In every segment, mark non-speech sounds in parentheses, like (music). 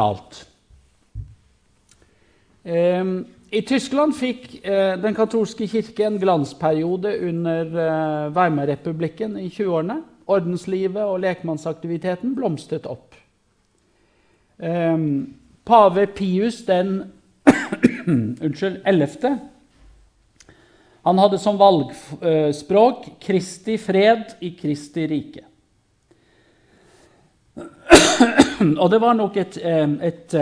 alt. Um, I Tyskland fikk uh, den katolske kirke en glansperiode under uh, Weimarrepublikken i 20-årene. Ordenslivet og lekmannsaktiviteten blomstret opp. Um, pave Pius den (coughs) unnskyld, 11. Han hadde som valgspråk 'Kristi fred i Kristi rike'. Og det var nok et, et,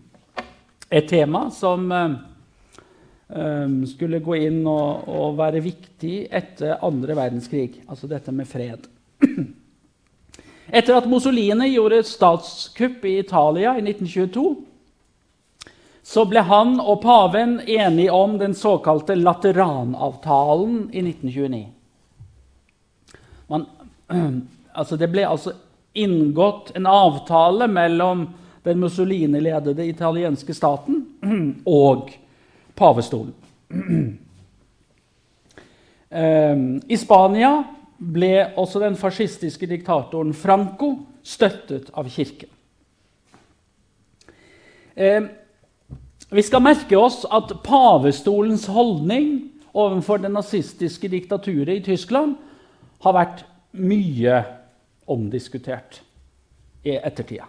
(clears throat) et tema som skulle gå inn og, og, være viktig etter andre verdenskrig, altså dette med fred. (clears throat) Etter at Mussolini gjorde statskupp i Italia i 1922, så ble han og paven enige om den såkalte Lateranavtalen i 1929. Man, (clears throat) altså det ble altså inngått en avtale mellom den Mussolini-ledede italienske staten (clears throat) og pavestolen. (clears throat) Ehm, I Spania ble også den fascistiske diktatoren Franco støttet av kirken. Ehm, vi skal merke oss at pavestolens holdning overfor det nazistiske diktaturet i Tyskland har vært mye omdiskutert i ettertida.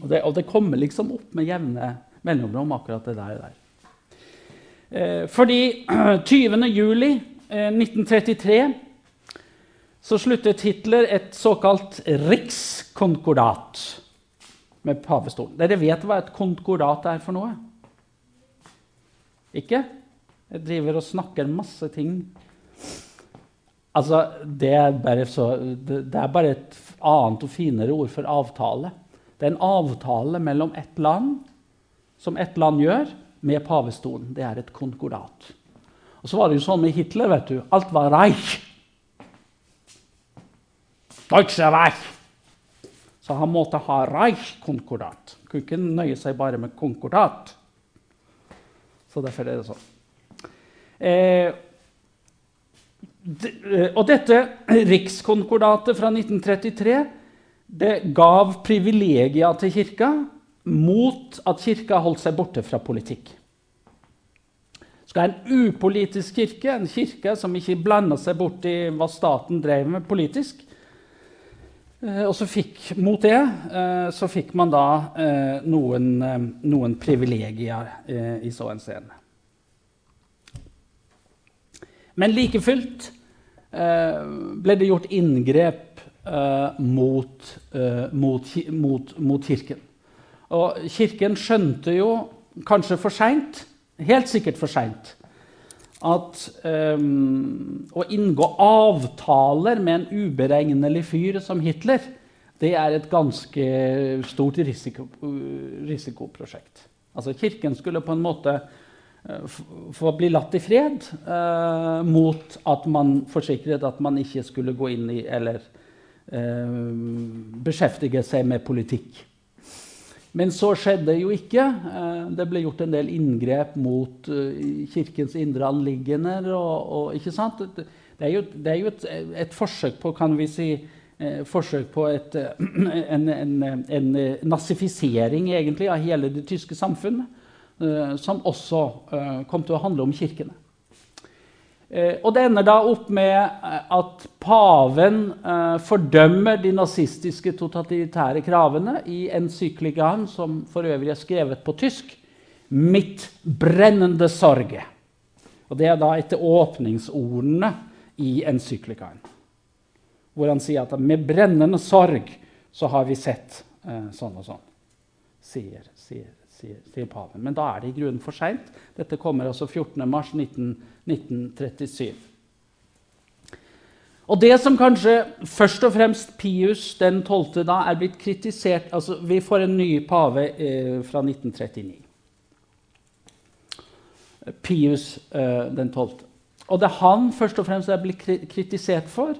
Og det, og det, kommer liksom opp med jevne mellomrom, akkurat det der. Eh, fordi (clears throat) 20. juli eh, 1933 så sluttet Hitler et såkalt rikskonkordat med pavestolen. Dere vet hva et konkordat er for noe? Ikke? Jeg driver og snakker masse ting Altså, det er, så, det er, bare et annet og finere ord for avtale. Det er en avtale mellom ett land, som ett land gjør, med pavestolen. Det er et konkordat. Og så var det jo sånn med Hitler. vet du, Alt var reich. Deutsche Reich. Så han måtte ha Reich-konkordat. Kunne ikke nøye seg bare med konkordat. Så derfor er det sånn. Eh, og dette rikskonkordatet fra 1933 det gav privilegier til kirka mot at kirka holdt seg borte fra politikk. Skal en upolitisk kirke, en kirke som ikke blanda seg bort i hva staten drev med politisk eh, og så fikk, Mot det eh, så fikk man da noen, noen privilegier i så henseende. Men like fullt eh, ble det gjort inngrep eh, mot, eh, mot, mot, mot, Kirken. Og Kirken skjønte jo, kanskje for seint, helt sikkert for seint, at um, å inngå avtaler med en uberegnelig fyr som Hitler, det er et ganske stort risiko, risikoprosjekt. Altså Kirken skulle på en måte Eh, for å bli latt i fred, eh, mot at man forsikret at man ikke skulle gå inn i eller eh, beskjeftige seg med politikk. Men så skjedde jo ikke. Eh, det ble gjort en del inngrep mot eh, Kirkens indre anliggender. Og, og? Det er jo, det er jo et, et, forsøk på kan vi si, eh, forsøk på et, (clears throat) en, en, en, nazifisering egentlig av hele det tyske samfunnet. Eh, som også eh, kom til å handle om kirkene. Eh, og det ender da opp med at paven fordømmer de nazistiske totalitære kravene i encyklikaen, som for øvrig er skrevet på tysk, 'Mitt brennende sorge'. Og Det er da etter åpningsordene i encyklikaen, hvor han sier at med brennende sorg så har vi sett sånn og sånn, sier, sier sier, paven. Men da er det i grunnen for seint. Dette kommer altså 14.3.1937. Og det som kanskje først og fremst Pius den 12. da er blitt kritisert altså Vi får en ny pave eh, fra 1939. Pius eh, den 12. Og det han først og fremst er blitt kritisert for,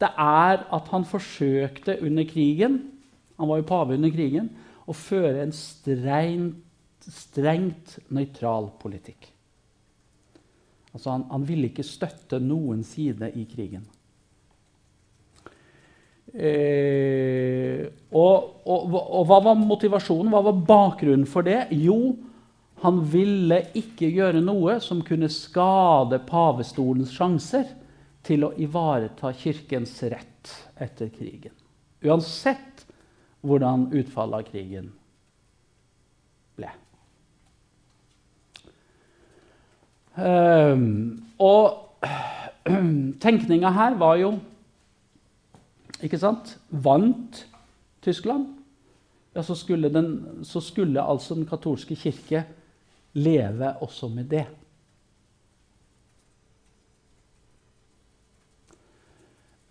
det er at han forsøkte under krigen Han var jo pave under krigen å føre en strengt, strengt nøytral politikk. Altså han, han ville ikke støtte noen side i krigen. Eh, og, og, og, hva var motivasjonen? Hva var bakgrunnen for det? Jo, han ville ikke gjøre noe som kunne skade pavestolens sjanser til å ivareta kirkens rett etter krigen. Uansett hvordan utfallet av krigen ble. Um, og (clears throat) tenkninga her var jo ikke sant? Vant Tyskland, ja, så skulle, den, så skulle altså den katolske kirke leve også med det.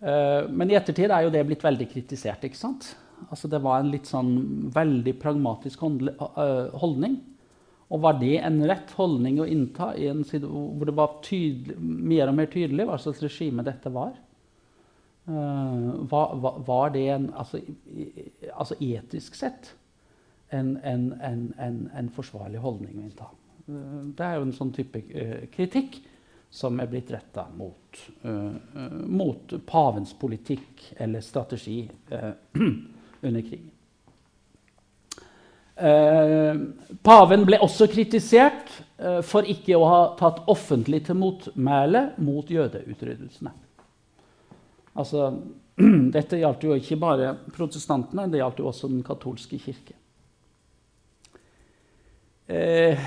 Eh, men i ettertid er jo det blitt veldig kritisert. ikke sant? Altså Det var en litt sånn veldig pragmatisk holdning. Og var det en rett holdning å innta i en side hvor det var tydelig, mer og mer tydelig hva slags regime dette var? Uh, var, var, det en, altså, altså, etisk sett en, en, en, forsvarlig holdning å innta? Uh, det er jo en sånn type uh, kritikk som er blitt retta mot, mot, pavens politikk eller strategi under krigen. paven ble også kritisert for ikke å ha tatt offentlig til motmæle mot jødeutryddelsene. Altså, (clears throat) dette gjaldt jo ikke bare protestantene, det gjaldt jo også den katolske kirke. Eh,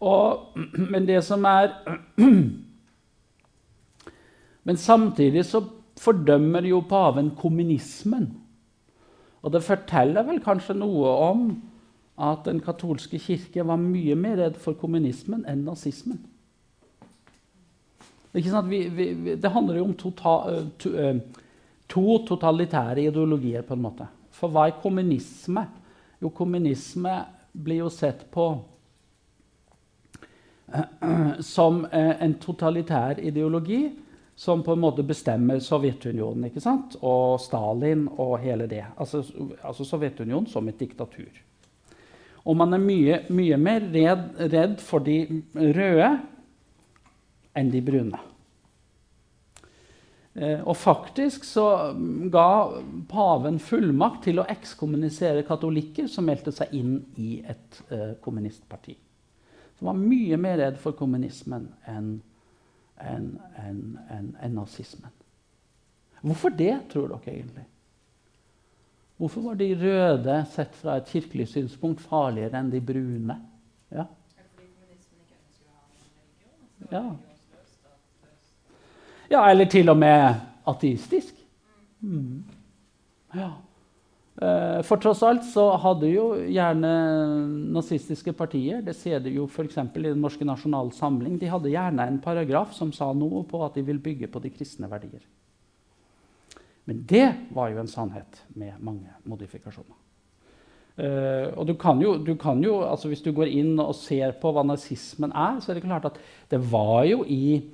og, (clears throat) men det som er (clears throat) Men samtidig så fordømmer jo paven kommunismen. Og det forteller vel kanskje noe om at den katolske kirke var mye mer redd for kommunismen enn nazismen. Vi, vi, det handler jo om total, eh, to, eh, to, totalitære ideologier, på en måte. For hva er kommunisme? Jo, kommunisme blir jo sett på (clears throat) som eh, en totalitær ideologi som på en måte bestemmer Sovjetunionen ikke sant? og Stalin og hele det. Altså, altså Sovjetunionen som et diktatur. Og man er mye, mye mer redd, redd for de røde enn de brune. Eh, og faktisk så ga paven fullmakt til å ekskommunisere katolikker som meldte seg inn i et eh, kommunistparti. Som var mye mer redd for kommunismen enn en, en, en, en nazismen. Hvorfor det, tror dere egentlig? Hvorfor var de røde, sett fra et kirkelig synspunkt, farligere enn de brune? Ja. Ja. Ja, eller til og med ateistisk. Mm. Ja. Eh, for tross alt så hadde jo gjerne nazistiske partier Det ser du jo f.eks. i Den norske nasjonale samling. De hadde gjerne en paragraf som sa noe på at de vil bygge på de kristne verdier. Men det var jo en sannhet med mange modifikasjoner. Uh, og du kan jo, du kan jo altså Hvis du går inn og ser på hva nazismen er, så er det klart at det var jo i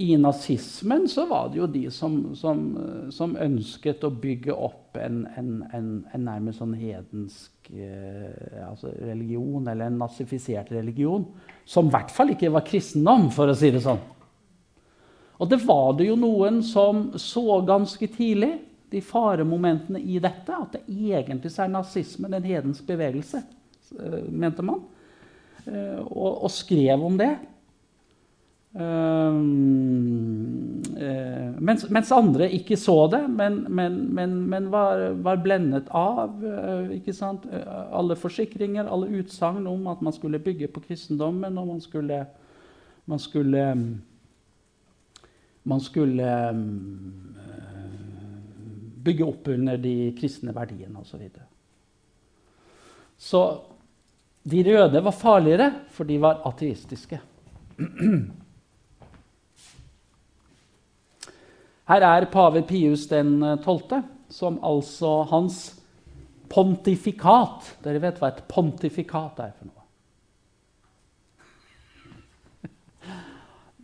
i nazismen så var det jo de som, som, som ønsket å bygge opp en, en, en, en nærmest sånn hedensk eh, altså religion, eller en nazifisert religion, som i hvert fall ikke var kristendom, for å si det sånn. Og det var det jo noen som så ganske tidlig, de faremomentene i dette, at det egentlig er nazismen en hedensk bevegelse, eh, mente man, eh, og, og skrev om det. Um, uh, mens, mens, andre ikke så det, men, men, men, men var, var, blendet av uh, alle forsikringer, alle utsagn om at man skulle bygge på kristendommen, og man skulle, man skulle, man skulle bygge opp under de kristne verdiene osv. Så, videre. så de røde var farligere, for de var ateistiske. Her er pave Pius den 12., eh, som altså hans pontifikat Dere vet hva et pontifikat er for noe?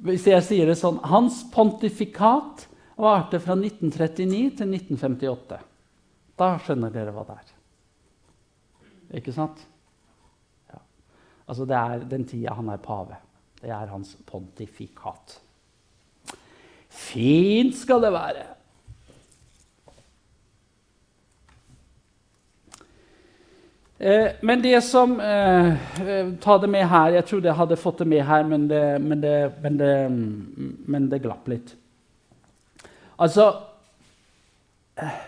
Hvis jeg sier det sånn Hans pontifikat varte fra 1939 til 1958. Da skjønner dere hva det er. Ikke sant? Ja. Altså, det er den tida han er pave. Det er hans pontifikat. Fint skal det være. Eh, men det som eh, eh, Ta det med her. Jeg trodde jeg hadde fått det med her, men det, men det, men det, men det glapp litt. Altså eh,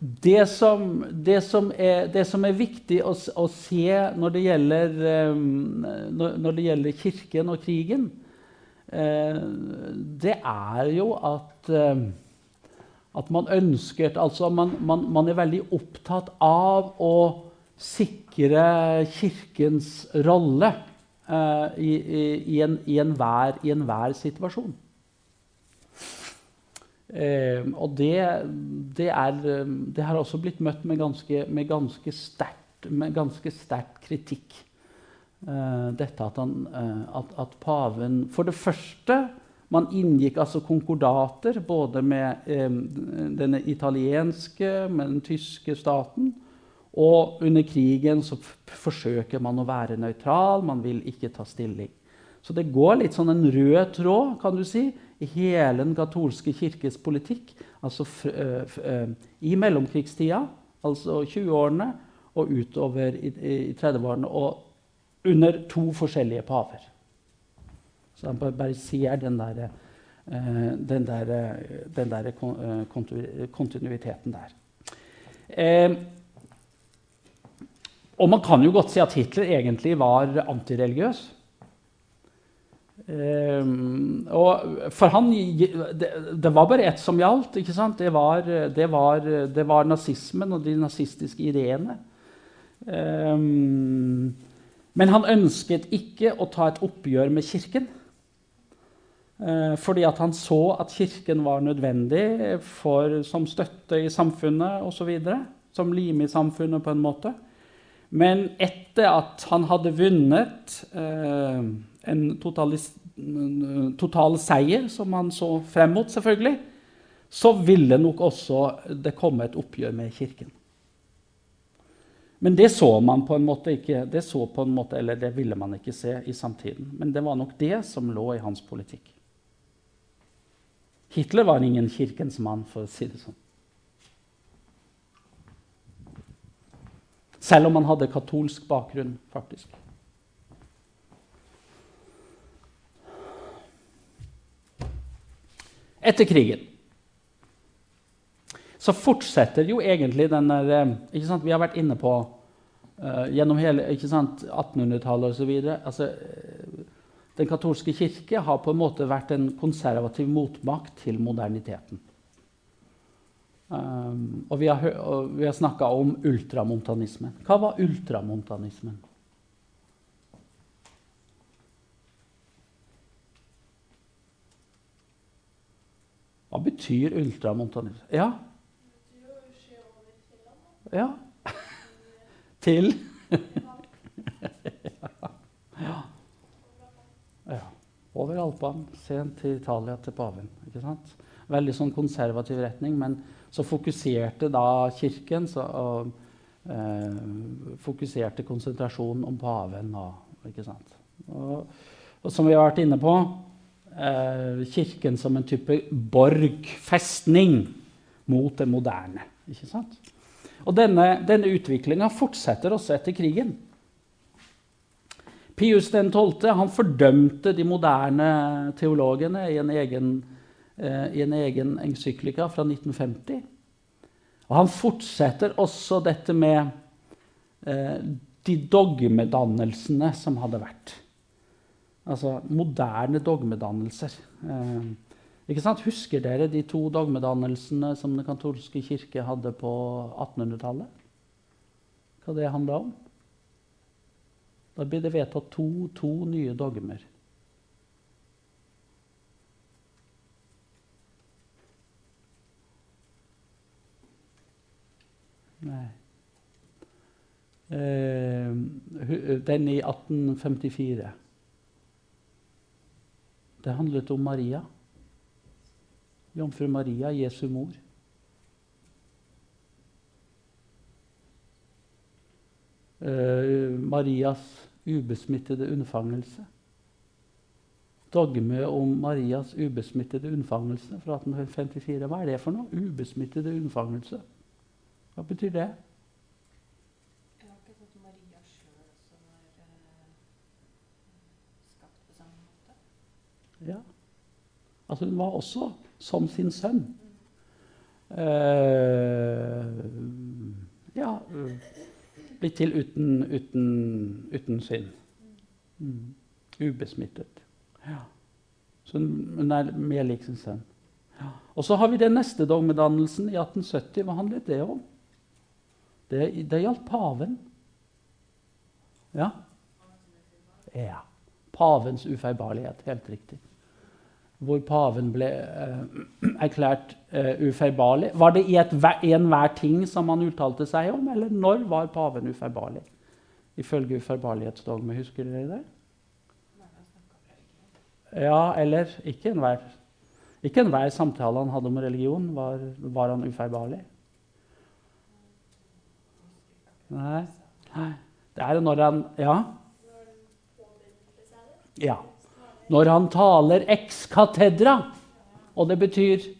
det som, som er, det som, er, viktig å, å se når det, gjelder, når det gjelder Kirken og krigen, det er jo at, at man ønsker Altså man, man, man er veldig opptatt av å sikre Kirkens rolle uh, i, i, i, enhver en situasjon. Og det, det, er, det, har også blitt møtt med ganske, med ganske sterk kritikk. Uh, dette at, han, at, at, paven For det første man inngikk altså konkordater både med denne italienske, med den tyske staten og under krigen så forsøker man å være nøytral, man vil ikke ta stilling. Så det går litt sånn en rød tråd kan du si, i hele den katolske kirkes politikk. Altså i mellomkrigstida, altså 20-årene, og utover i, i 30-årene. Og under to forskjellige paver. Så han bare ser den der, den der, den der kontinuiteten der. Eh, og man kan jo godt si at Hitler egentlig var antireligiøs. Um, og for han det, det, var bare ett som gjaldt. ikke sant? Det var, det var, det var nazismen og de nazistiske ideene. Um, men han ønsket ikke å ta et oppgjør med Kirken. Uh, fordi at han så at Kirken var nødvendig for, som støtte i samfunnet osv. Som lim i samfunnet, på en måte. Men etter at han hadde vunnet eh, en total seier, som han så frem mot, selvfølgelig, så ville nok også det komme et oppgjør med Kirken. Men det så man på en måte ikke, det så på en måte, eller det ville man ikke se i samtiden. Men det var nok det som lå i hans politikk. Hitler var ingen kirkens mann, for å si det sånn. Selv om han hadde katolsk bakgrunn, faktisk. Etter krigen så fortsetter jo egentlig den der eh, ikke sant, Vi har vært inne på uh, gjennom hele 1800-tallet osv. Altså, eh, den katolske kirke har på en måte vært en konservativ motmakt til moderniteten. Um, og vi har, har snakka om ultramontanismen. Hva var ultramontanismen? Hva betyr ultramontanisme? Ja? Ja. Til ja. ja. Over Alpene, sent til Italia, til paven. ikke sant? Veldig sånn konservativ retning. men så fokuserte da Kirken så, og, eh, fokuserte konsentrasjonen om paven. Og, og, og, som vi har vært inne på eh, Kirken som en type borgfestning mot det moderne. ikke sant? Og denne, denne utviklinga fortsetter også etter krigen. Pius 12. han fordømte de moderne teologene i en egen Eh, i en egen encyklika fra 1950. Og han fortsetter også dette med eh, de dogmedannelsene som hadde vært. Altså moderne dogmedannelser. Eh, ikke sant? Husker dere de to dogmedannelsene som Den katolske kirke hadde på 1800-tallet? Hva det handla om? Da blir det vedtatt to, to nye dogmer. Nei. Eh, den i 1854. Det handlet om Maria. Jomfru Maria, Jesu mor. Eh, Marias ubesmittede unnfangelse. Dogme om Marias ubesmittede unnfangelse fra 1854. Hva er det for noe? Ubesmittede unnfangelse. Hva betyr det? Jeg har ikke sånn Maria sjøl som var eh, skapt på samme måte? Ja. Altså hun var også som sin sønn. Eh, ja Blitt til uten, uten, uten synd. Mm. Ubesmittet. Ja. Så hun er mer lik sin sønn. Ja. Og så har vi den neste dogmedannelsen i 1870. Hva handlet det om? Det, det gjaldt paven. Ja. ja. Pavens ufeilbarlighet. Helt riktig. Hvor paven ble eh, erklært eh, ufeilbarlig. Var det i enhver ting som han uttalte seg om, eller når var paven ufeilbarlig? Ifølge ufeilbarlighetsdogme. Husker dere det? Ja, eller ikke enhver. Ikke enhver samtale han hadde om religion, var, var han ufeilbarlig. Nei. Nei. Det er når han Ja? Ja. Når han taler ex cathedra, og det betyr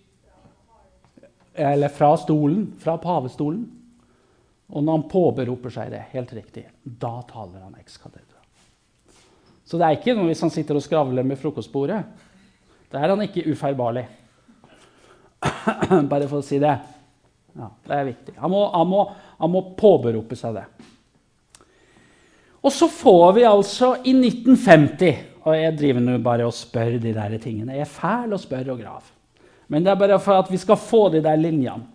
Eller fra stolen, fra pavestolen. Og når han påberoper seg det, helt riktig, da taler han ex cathedra. Så det er ikke noe hvis han sitter og skravler med frokostbordet. Da er han ikke ufeilbarlig. Bare for å si det. Ja, Det er viktig. Han må, han, må, han må, påberope seg det. Og så får vi altså i 1950 Og jeg driver nå bare og spør de der tingene. Jeg er fæl å spørre og grave. Men det er bare for at vi skal få de der linjene.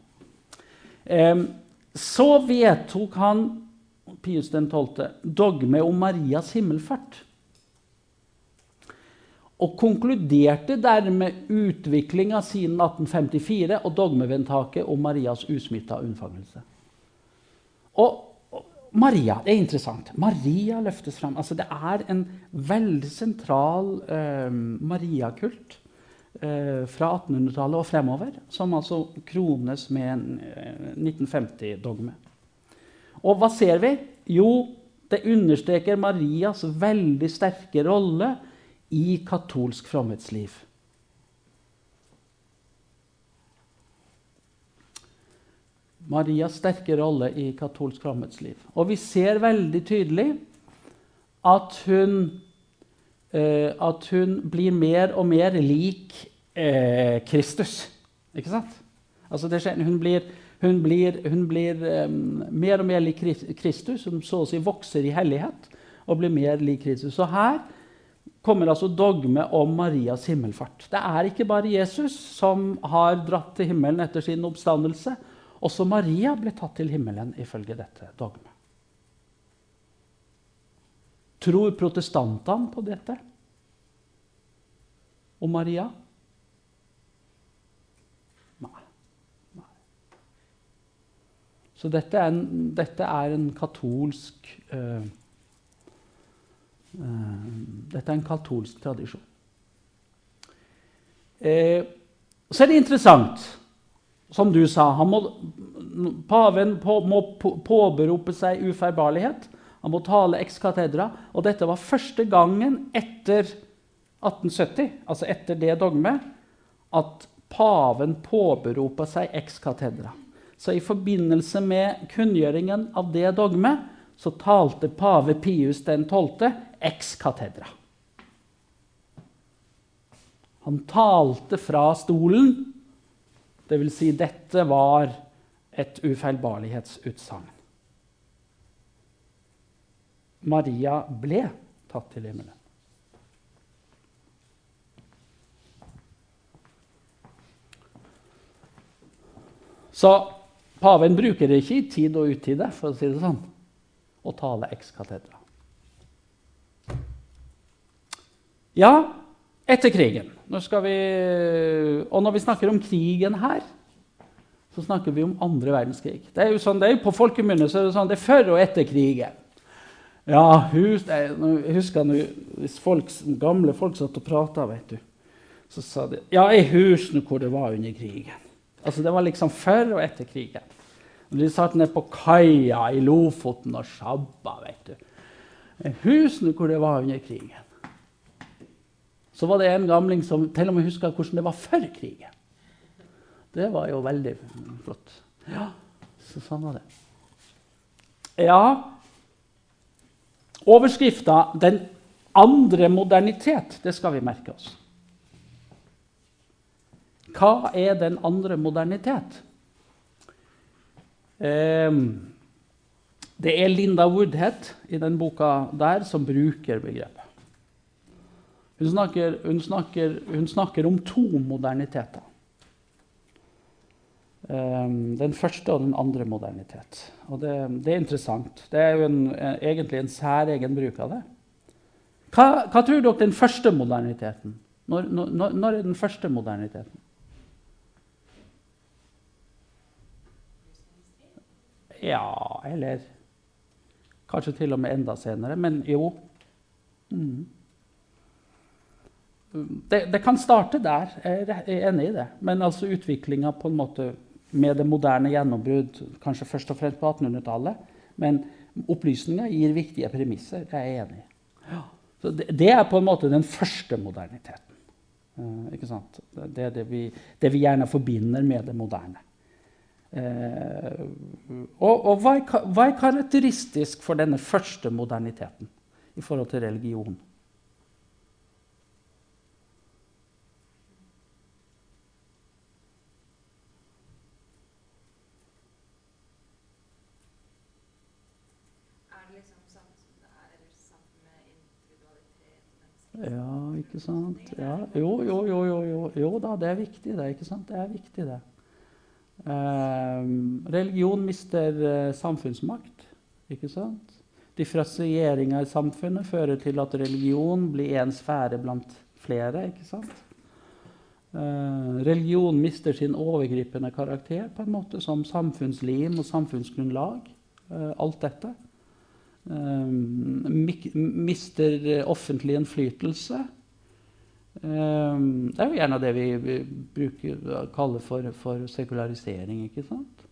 Så vedtok han Pius 12. dogme om Marias himmelfart og konkluderte dermed utviklinga siden 1854 og dogmevedtaket om Marias usmitta unnfangelse. Og Maria det er interessant. Maria løftes fram. Altså, det er en veldig sentral eh, Mariakult eh, fra 1800-tallet og fremover, som altså krones med en eh, 1950-dogme. Og hva ser vi? Jo, det understreker Marias veldig sterke rolle i katolsk fromhetsliv. Marias sterke rolle i katolsk fromhetsliv. Og vi ser veldig tydelig at hun, eh, at hun blir mer og mer lik eh, Kristus. Ikke sant? Altså skjer, hun blir, hun blir, hun blir um, mer og mer lik Kristus. Hun så å si vokser i hellighet og blir mer lik Kristus. Så her kommer altså dogme om Marias himmelfart. Det er ikke bare Jesus som har dratt til himmelen etter sin oppstandelse. Også Maria ble tatt til himmelen ifølge dette dogmet. Tror protestantene på dette? Og Maria? Nei. Nei. Så dette er en, dette er en katolsk uh, uh, Dette er en katolsk tradisjon. Uh, så er det interessant, som du sa må, Paven må påberope seg ufeilbarlighet. Han må tale ex cathedra. Og dette var første gangen etter 1870, altså etter det dogmet, at paven påberopa seg ex cathedra. Så i forbindelse med kunngjøringen av det dogmet så talte pave Pius 12. ex cathedra. Han talte fra stolen, dvs. Si dette var et ufeilbarlighetsutsagn. Maria ble tatt til himmelen. Så paven bruker det ikke i tid og utide, for å si det sånn, å tale ex cathedra. Ja, etter krigen. Vi, og når vi snakker om krigen her, så snakker vi om andre verdenskrig. Det er jo sånn, det er jo På folkemunne så er det sånn det er før og etter krigen. Ja, hus, jeg husker nå hvis folk, gamle folk satt og prata, vet du, så sa de Ja, jeg husker hvor det var under krigen. Altså, Det var liksom før og etter krigen. Når de satt nede på kaia i Lofoten og sjabba, vet du. Jeg husker hvor det var under krigen. Så var det en gamling som til og med huska hvordan det var før krigen. Det var jo veldig flott. Ja, så sånn var det. Ja, Overskrifta 'Den andre modernitet', det skal vi merke oss. Hva er den andre modernitet? Um, det er Linda Woodhead i den boka der som bruker begrepet. Hun snakker, hun snakker, hun snakker om to moderniteter. Um, den første og den andre modernitet. Og det, det er interessant. Det er jo en, egentlig en særegen bruk av det. Hva, hva, tror dere den første moderniteten? Når, når, når er den første moderniteten? Ja, eller Kanskje til og med enda senere, men jo. Mm. Det, det, kan starte der, jeg er enig i det. Men altså utviklinga på en måte med det moderne gjennombrudd, kanskje først og fremst på 1800-tallet. Men opplysninga gir viktige premisser. det er jeg enig. Ja. Så det, det, er på en måte den første moderniteten. Uh, ikke sant? Det er det vi, det vi gjerne forbinder med det moderne. Uh, og, og hva, er, hva, er, karakteristisk for denne første moderniteten i forhold til religion? Ja, ikke sant? Ja, jo, jo, jo, jo, jo, da, det er viktig, det. ikke sant? Det er viktig, det. Ehm, religion mister eh, samfunnsmakt. ikke sant? Differensieringa i samfunnet fører til at religion blir en sfære blant flere. ikke sant? Uh, religion mister sin overgripende karakter på en måte som samfunnslim og samfunnsgrunnlag. Uh, alt dette. Uh, mister offentlig innflytelse. Ehm, det er jo gjerne det vi bruker, kaller for, for sekularisering. ikke sant?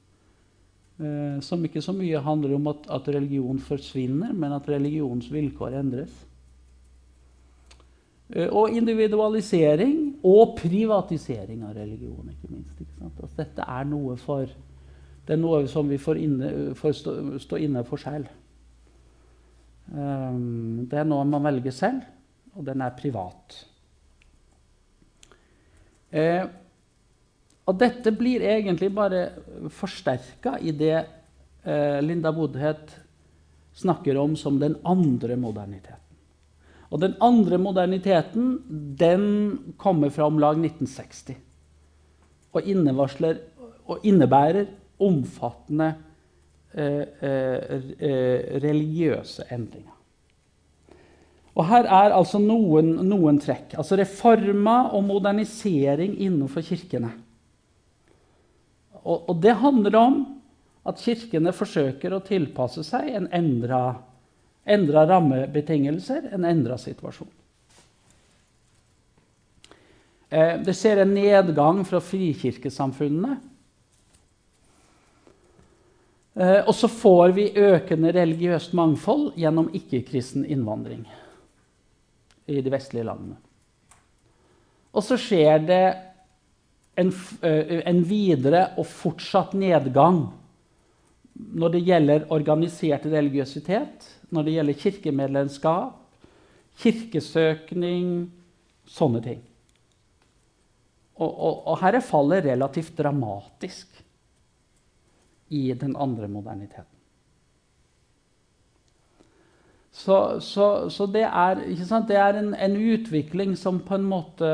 Ehm, som ikke så mye handler om at, at religion forsvinner, men at religionens vilkår endres. Ehm, og individualisering og privatisering av religion, ikke minst. Ikke altså, dette er noe, for, det er noe som vi får, inne, får stå, stå, inne for selv. Um, det er noe man velger selv, og den er privat. Eh, og dette blir egentlig bare forsterka i det eh, Linda Bodhet snakker om som den andre moderniteten. Og den andre moderniteten den kommer fra om lag 1960 og, innebærer omfattende religiøse endringer. Og her er altså noen, noen trekk. Altså reformer og modernisering innenfor kirkene. Og, og, det handler om at kirkene forsøker å tilpasse seg en endra, endra rammebetingelser, en endra situasjon. Eh, det ser en nedgang fra frikirkesamfunnene. Eh, og så får vi økende religiøst mangfold gjennom ikke-kristen innvandring i de vestlige landene. Og så skjer det en, en, videre og fortsatt nedgang når det gjelder organisert religiøsitet, når det gjelder kirkemedlemskap, kirkesøkning, sånne ting. Og, og, og her er fallet relativt dramatisk i den andre moderniteten. Så, så, så det er, det er en, en, utvikling som på en måte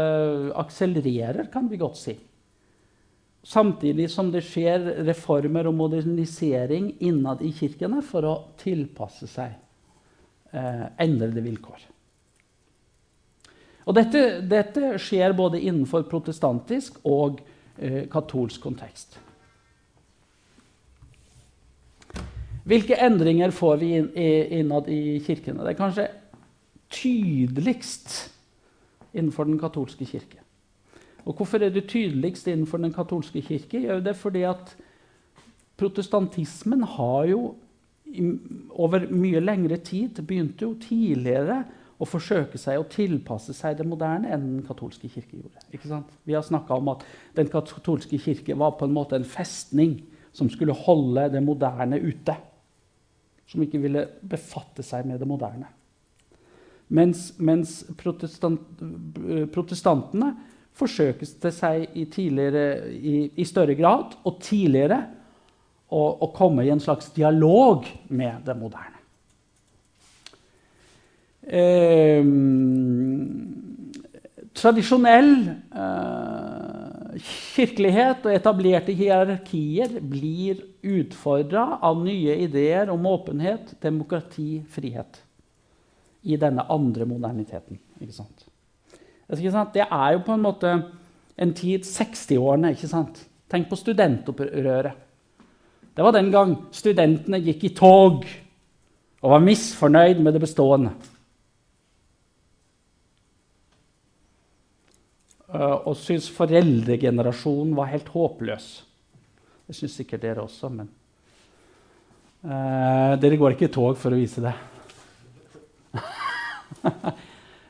akselererer, kan vi godt si. Samtidig som det skjer reformer og modernisering innad i kirkene for å tilpasse seg eh, endrede vilkår. Og dette, dette, skjer både innenfor protestantisk og eh, katolsk kontekst. Hvilke endringer får vi innad i kirkene? Det er kanskje tydeligst innenfor den katolske kirke. Og hvorfor er det tydeligst innenfor den katolske kirke? Jo, det er fordi at protestantismen har jo over mye lengre tid begynte jo tidligere å forsøke seg å tilpasse seg det moderne enn den katolske kirke gjorde. Vi har snakka om at den katolske kirke var på en måte en festning som skulle holde det moderne ute. Som ikke ville befatte seg med det moderne. Mens, mens protestant, protestantene forsøkte seg i, i, i, større grad og tidligere å, å, komme i en slags dialog med det moderne. Eh, tradisjonell eh, kirkelighet og etablerte hierarkier blir utfordra av nye ideer om åpenhet, demokrati, frihet. I denne andre moderniteten. Ikke sant? Det er jo på en måte en tid 60-årene. ikke sant? Tenk på studentopprøret. Det var den gang studentene gikk i tog og var misfornøyd med det bestående. Eh, og syntes foreldregenerasjonen var helt håpløs. Det syns sikkert dere også, men uh, Dere går ikke i tog for å vise det.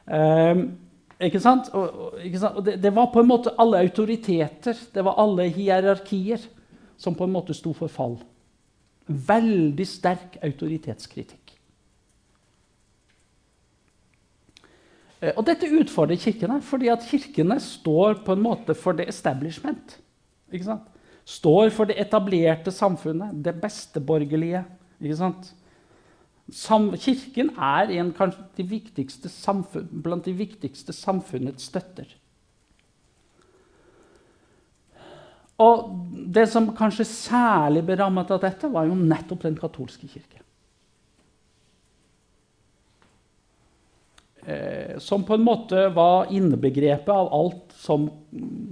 um, (laughs) ikke sant? Og, ikke sant? det, det, var på en måte alle autoriteter, det var alle hierarkier, som på en måte sto for fall. Veldig sterk autoritetskritikk. Eh, og dette utfordrer kirkene, fordi at kirkene står på en måte for det establishment. Ikke sant? Står for det etablerte samfunnet, det besteborgerlige. Ikke sant? Sam kirken er en, de blant de viktigste samfunnets støtter. Og det som kanskje særlig ble rammet av dette, var jo nettopp den katolske kirke. eh, som på en måte var innebegrepet av alt som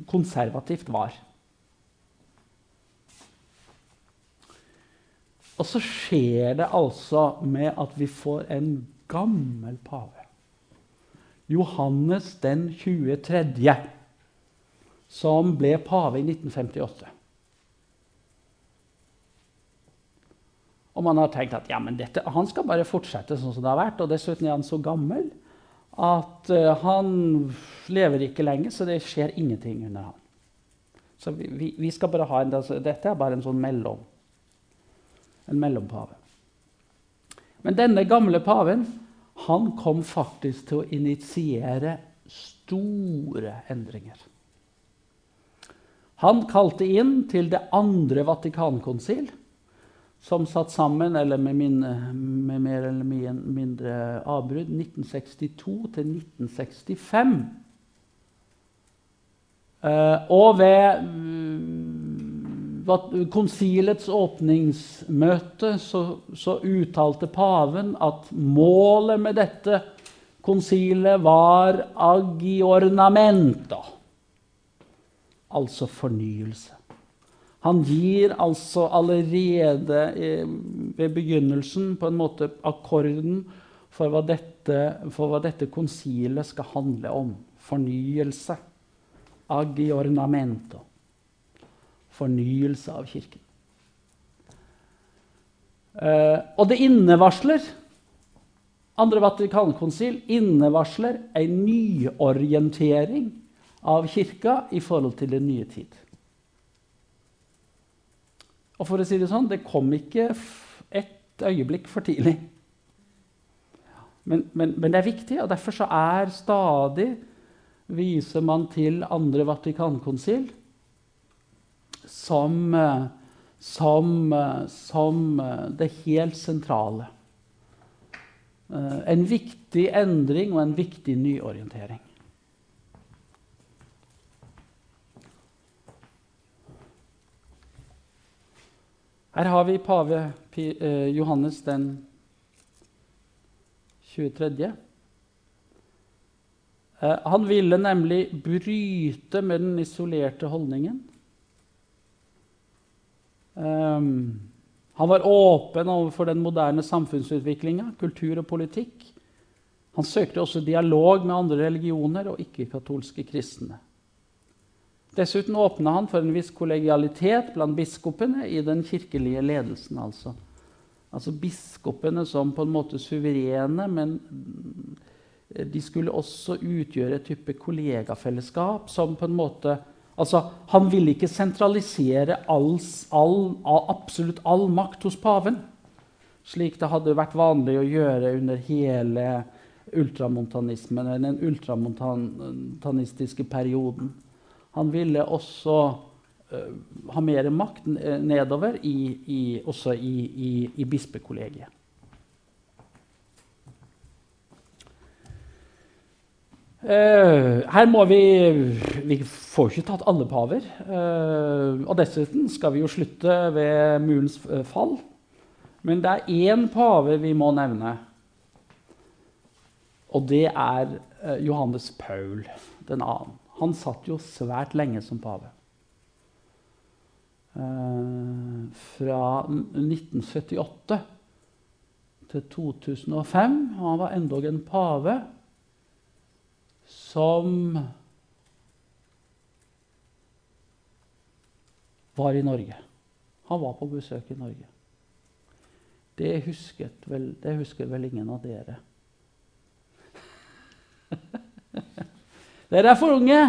konservativt var. Og så skjer det altså med at vi får en gammel pave. Johannes den 23., som ble pave i 1958. Og man har tenkt at ja, dette, han skal bare fortsette sånn som det har vært. Og dessuten er han så gammel at uh, han lever ikke lenge, så det skjer ingenting under han. Så vi, vi, vi skal bare ha en, altså, Dette er bare en sånn mellom, en mellompave. Men denne gamle paven han kom faktisk til å initiere store endringer. Han kalte inn til det andre Vatikankonsil som satt sammen, eller med, mine, med mer eller mindre avbrudd, 1962 til 1965. Uh, og ved konsilets åpningsmøte så, så, uttalte paven at målet med dette konsilet var agiornamento, altså fornyelse. Han gir altså allerede ved begynnelsen på en måte akkorden for hva dette, for hva dette konsilet skal handle om. Fornyelse. Agiornamento. Fornyelse av Kirken. Uh, og det innevarsler Andre Vatikankonsil innevarsler en nyorientering av Kirka i forhold til den nye tid. Og for å si det sånn, det kom ikke et øyeblikk for tidlig. Men, men, men, det er viktig, og derfor så er stadig viser man til andre Vatikankonsil som, som, som det helt sentrale. Eh, en viktig endring og en viktig nyorientering. Her har vi pave eh, Johannes den 23. Eh, han ville nemlig bryte med den isolerte holdningen. Um, han var åpen overfor den moderne samfunnsutviklinga, kultur og politikk. Han søkte også dialog med andre religioner og ikke-katolske kristne. Dessuten åpna han for en viss kollegialitet blant biskopene i den kirkelige ledelsen. altså. Altså Biskopene som på en måte suverene, men de skulle også utgjøre et type kollegafellesskap som på en måte Altså, Han ville ikke sentralisere all, all, absolutt all makt hos paven. Slik det hadde vært vanlig å gjøre under hele ultramontanismen, den ultramontanistiske perioden. Han ville også uh, ha mer makt nedover, i, i, også i, i bispekollegiet. Her må vi Vi får ikke tatt alle paver. Uh, og dessuten skal vi jo slutte ved murens fall. Men det er én pave vi må nevne. Og det er Johannes Paul den annen. Han satt jo svært lenge som pave. fra 1978 til 2005. Han var endog en pave som var i Norge. Han var på besøk i Norge. Det, vel, det husker vel ingen av dere. (laughs) dere er for unge!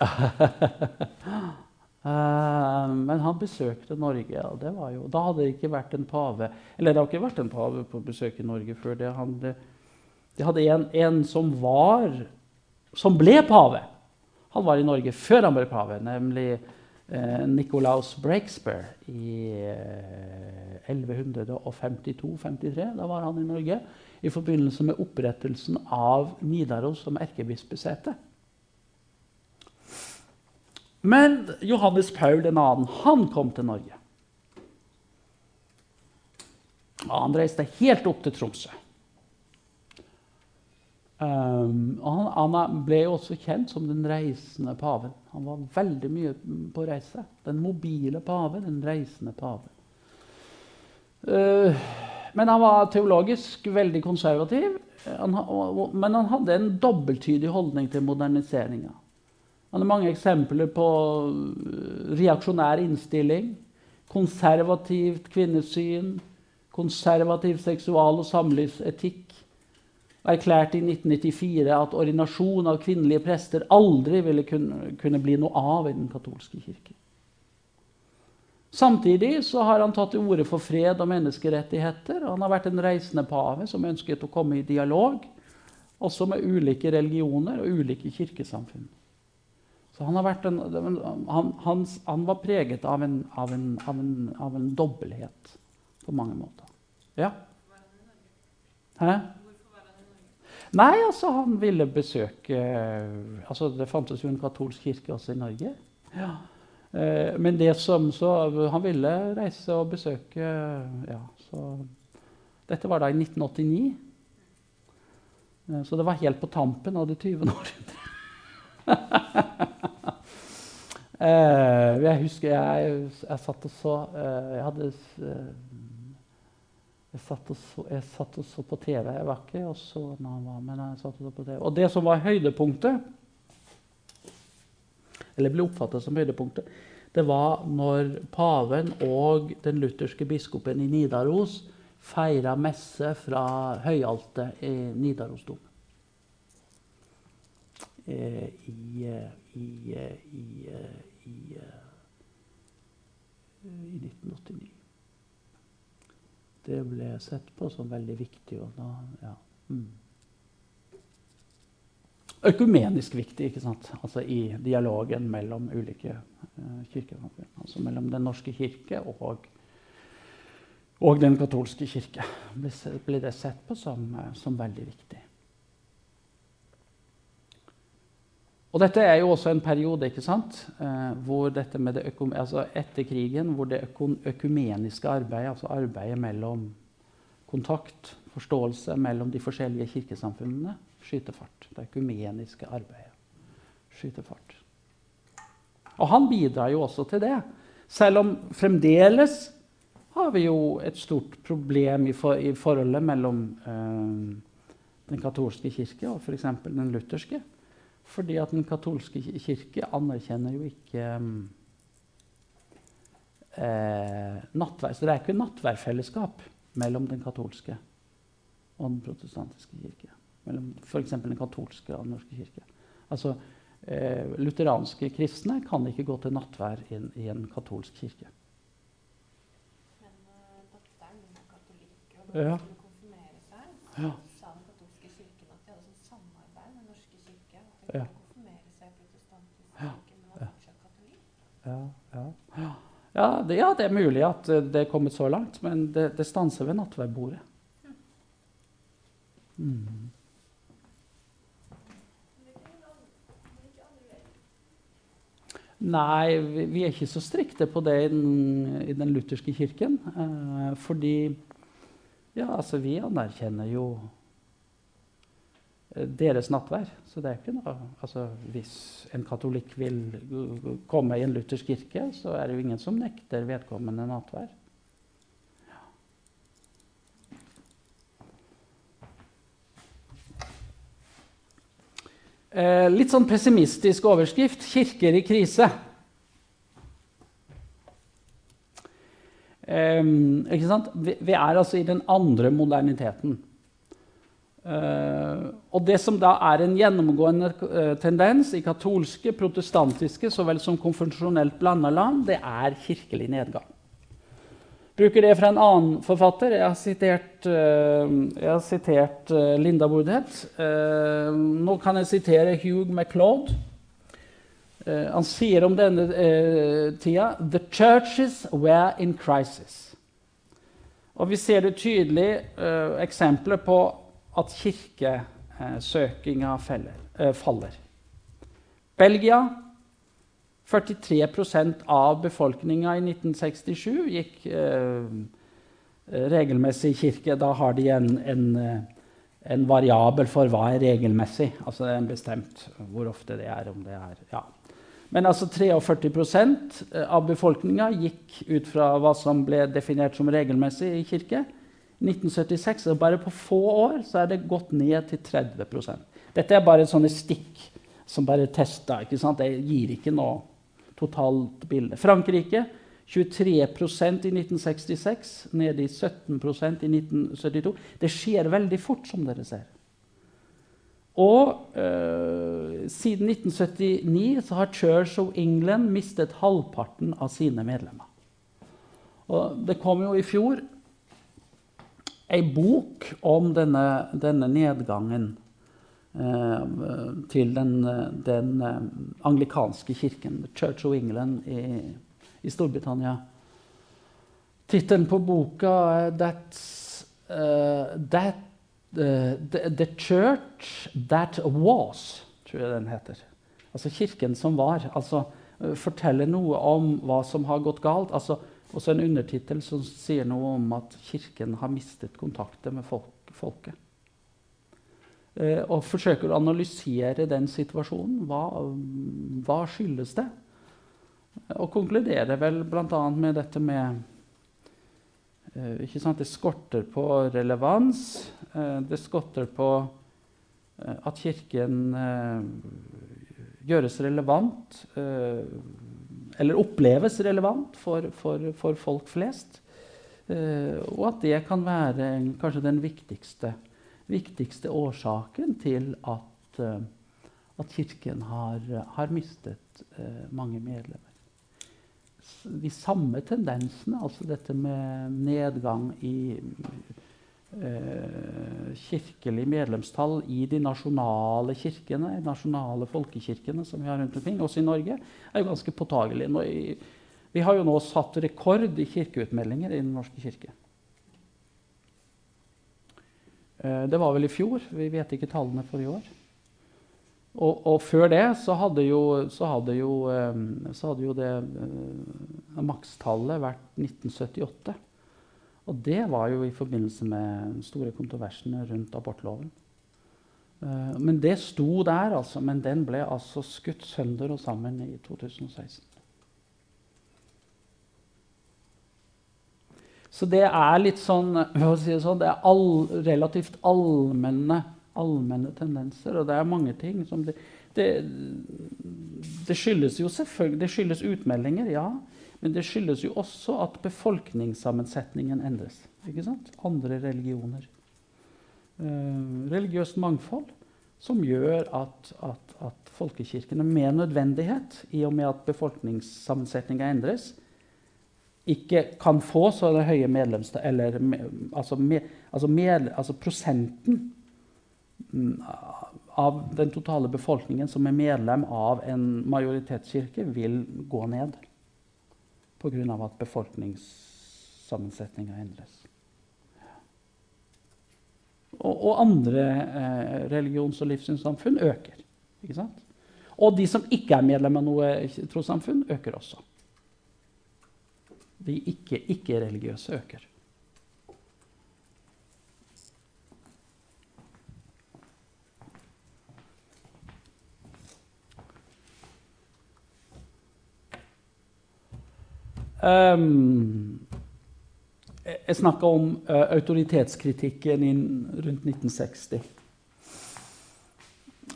(laughs) Eh, men han besøkte Norge. og det var jo, Da hadde det ikke vært en pave Eller det har ikke vært en pave på besøk i Norge før. det hadde de hadde en, en som var Som ble pave. Han var i Norge før han ble pave, nemlig eh, Nicolaus Breakspear i eh, 1152-53. Da var han i Norge i forbindelse med opprettelsen av Nidaros som erkebispesete. Men Johannes Paul 2. han kom til Norge. Og han reiste helt opp til Tromsø. Um, han, han, ble jo også kjent som den reisende paven. Han var veldig mye på reise. Den mobile pave, den reisende pave. Uh, men han var teologisk veldig konservativ. Han, men han hadde en dobbelttydig holdning til moderniseringa. Han har mange eksempler på øh, reaksjonær innstilling, konservativt kvinnesyn, konservativ seksual- og samlivsetikk erklærte i 1994 at ordinasjon av kvinnelige prester aldri ville kunne, bli noe av i den katolske kirke. Samtidig så har han tatt til orde for fred og menneskerettigheter. Han har vært en reisende pave som ønsket å komme i dialog også med ulike religioner og ulike kirkesamfunn. Så han, en, han, han, han var preget av en, av, en, av, av en, dobbelthet på mange måter. Ja? Hæ? Nei, altså, han ville besøke altså, Det fantes jo en katolsk kirke også i Norge. Ja. Eh, men det som så Han ville reise og besøke ja, så Dette var da i 1989. Eh, så det var helt på tampen av det 20. (laughs) århundret. eh, jeg husker jeg, jeg satt og så eh, Jeg hadde eh, jeg satt, så, jeg satt, og så, på TV. Jeg var ikke og så var, men jeg satt og så på TV. Og det som var høydepunktet, eller ble oppfattet som høydepunktet, det var når paven og den lutherske biskopen i Nidaros feira messe fra høyaltet i Nidarosdomen. Eh, I, eh, i, eh, i, i, i 1989 det ble sett på som veldig viktig. Da, ja. mm. Økumenisk viktig ikke sant? Altså i dialogen mellom ulike uh, kirkesamfunn. Altså mellom Den norske kirke og, og Den katolske kirke. Ble, ble det sett på som, uh, som veldig viktig. Og dette er jo også en periode ikke sant? Eh, hvor dette med det altså etter krigen hvor det økumeniske arbeidet, altså arbeidet mellom kontakt, forståelse mellom de forskjellige kirkesamfunnene, skyter fart. Det økumeniske arbeidet skyter fart. Og han bidrar jo også til det. Selv om fremdeles har vi jo et stort problem i, for, i forholdet mellom eh, den katolske kirke og f.eks. den lutherske. Fordi at den katolske kirke anerkjenner jo ikke eh, nattvær. Så det er ikke nattværfellesskap mellom den katolske og den protestantiske kirke. Mellom f.eks. den katolske og den norske kirke. Altså, eh, Lutheranske kristne kan ikke gå til nattvær i en, i en katolsk kirke. Men datteren Ja. er konfirmere og Ja. konfirmere seg. katolske kirken at de hadde sånn samarbeid med norske kirke. At de Ja. kunne konfirmere seg i protestantisk Ja. kirke, men var fortsatt katolikk. Ja, ja. Ja. Ja, det, ja, det er mulig at eh, det er kommet så langt, men det, det stanser ved nattverdbordet. Mm. Nei, vi, vi er ikke så strikte på det i den, i den lutherske kirken. Eh, fordi ja, altså, vi anerkjenner jo deres nattvær. Så det er ikke noe altså, Hvis en katolikk vil komme i en luthersk kirke, så er det jo ingen som nekter vedkommende nattvær. Eh, litt sånn pessimistisk overskrift 'Kirker i krise'. Eh? Vi, vi er altså i den andre moderniteten. Eh, og det som da er en gjennomgående uh, tendens i katolske, protestantiske så vel som konfesjonelt blanda land, det er kirkelig nedgang. Bruker det fra en annen forfatter. Jeg har sitert, uh, jeg har sitert Linda Woodhead. Nå kan jeg sitere Hugh MacLeod. Han sier om denne tida The churches were in crisis. Og vi ser det tydelig eh, eksempler på at kirkesøkinga eh, faller. Belgia 43% av befolkninga i 1967 gikk eh, regelmessig i kirke. Da har de en, en, eh, en variabel for hva er regelmessig. Altså det er bestemt hvor ofte det er. om det er, ja. Men altså 43% av befolkninga gikk ut fra hva som ble definert som regelmessig i kirke. 1976, og Bare på få år så er det gått ned til 30% Dette er bare sånne stikk som bare testa. ikke sant? Det gir ikke noe totalt bilde. Frankrike 23% i 1966, ned i 17% i 1972. Det skjer veldig fort, som dere ser. Og øh, siden 1979 så har Church of England mistet halvparten av sine medlemmer. Og det kom jo i fjor ei bok om denne, denne nedgangen eh, til den, den eh, anglikanske kirken, Church of England i, i Storbritannia. Tittelen på boka er That's, uh, that, uh, the, the Church That Was, tror jeg den heter. Altså kirken som var. Altså forteller noe om hva som har gått galt. Altså, også en undertittel som sier noe om at kirken har mistet kontakten med folk, folket. Eh, og forsøker å analysere den situasjonen. Hva, hva skyldes det? Og konkluderer vel bl.a. med dette med eh, ikke sant? Det skorter på relevans. Eh, det skorter på eh, at Kirken eh, gjøres relevant. Eller oppleves relevant for, for, for folk flest. Eh, og at det kan være en, kanskje den viktigste, viktigste årsaken til at, eh, at Kirken har, har mistet eh, mange medlemmer. De samme tendensene, altså dette med nedgang i kirkelig medlemstall i de nasjonale kirkene, nasjonale folkekirkene som vi har rundt omkring, også i Norge, er jo ganske påtagelig. Vi har jo nå satt rekord i kirkeutmeldinger i Den norske kirke. Eh, det var vel i fjor. Vi vet ikke tallene for i år. Og, og før det så hadde jo, så hadde jo, eh, så hadde jo det eh, makstallet vært 1978. Og det var jo i forbindelse med den store kontroversene rundt abortloven. Uh, men det sto der, altså. Men den ble altså skutt sønder og sammen i 2016. Så det er litt sånn, si det sånn det er all, relativt allmenne, allmenne tendenser. Og det er mange ting som det, det, det skyldes jo selvfølgelig Det skyldes utmeldinger, ja. Men det skyldes jo også at befolkningssammensetningen endres. Ikke sant? Andre religioner. Eh, religiøst mangfold som gjør at, at, at folkekirkene med nødvendighet, i og med at befolkningssammensetninga endres, ikke kan få så det høye medlemstall Eller altså, med, altså, med, altså prosenten mm, av den totale befolkningen som er medlem av en majoritetskirke, vil gå ned pga. at befolkningssammensetninga endres. Og, og andre eh, religions- og livssynssamfunn øker. Og de som ikke er medlem av noe trossamfunn, øker også. De ikke- ikke-religiøse øker. Um, jeg snakka om uh, autoritetskritikken inn rundt 1960.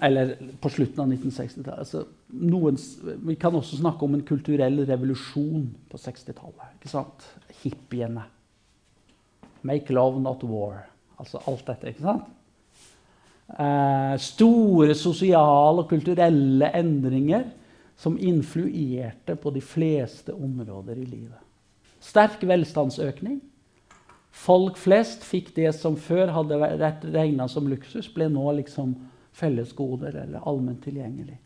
Eller på slutten av 1960-tallet. Altså, vi kan også snakke om en kulturell revolusjon på 60-tallet. ikke sant? Hippiene. Make love, not war. Altså alt dette. ikke sant? Uh, store sosiale og kulturelle endringer som influerte på de fleste områder i livet. Sterk velstandsøkning. Folk flest fikk det som før hadde vært regna som luksus, ble nå liksom fellesgoder eller allment tilgjengelig.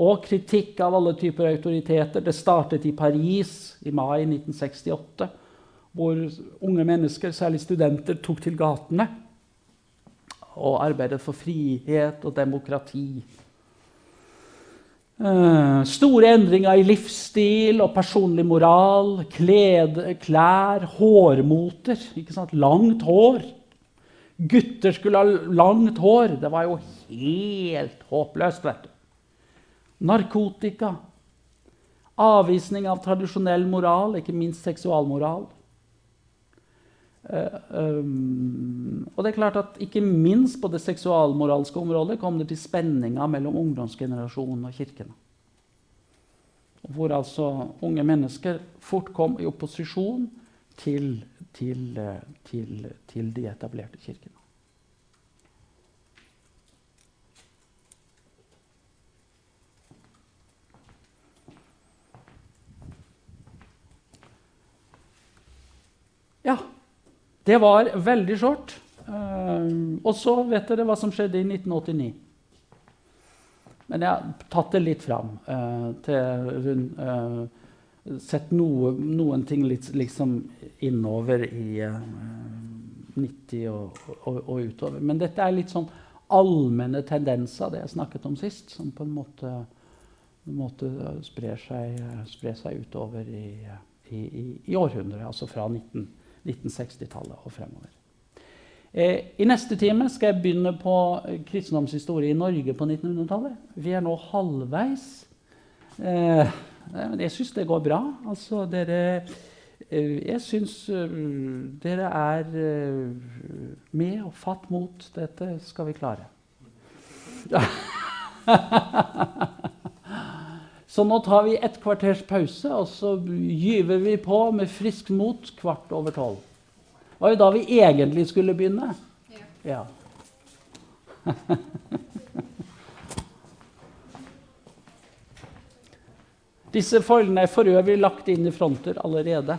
Og kritikk av alle typer autoriteter. Det startet i Paris i mai 1968, hvor unge mennesker, særlig studenter, tok til gatene og arbeidet for frihet og demokrati. Eh, store endringer i livsstil og personlig moral, kled, klær, hårmoter. ikke sant? Langt hår. Gutter skulle ha langt hår. Det var jo helt håpløst. vet du. Narkotika. Avvisning av tradisjonell moral, ikke minst seksualmoral. Eh, um, og det er klart at Ikke minst på det seksualmoralske området kom det til spenninger mellom ungdomsgenerasjonen og kirkene. Hvor altså unge mennesker fort kom i opposisjon til, til, eh, til, til de etablerte kirkene. Ja, det var veldig short. Eh, og så vet dere hva som skjedde i 1989. Men jeg har tatt det litt fram. eh, til eh, Sett noe, noen ting litt liksom innover i eh, 90 og, og, og utover. Men dette er litt sånn allmenne tendenser, det jeg snakket om sist, som på en måte, måte sprer, seg, sprer seg utover i, i, i, i århundret. Altså fra 19, 1960-tallet og fremover. Eh, I neste time skal jeg begynne på eh, kristendomshistorie i Norge på 1900-tallet. Vi er nå halvveis. Eh, jeg syns det går bra. Altså, dere eh, Jeg syns dere er med og fatt mot. Dette skal vi klare. (laughs) Så nå tar vi et kvarters pause, og så gyver vi på med friskt mot kvart over tolv. Det var jo da vi egentlig skulle begynne. Ja. Ja. (laughs) Disse foilene er for øvrig lagt inn i fronter allerede.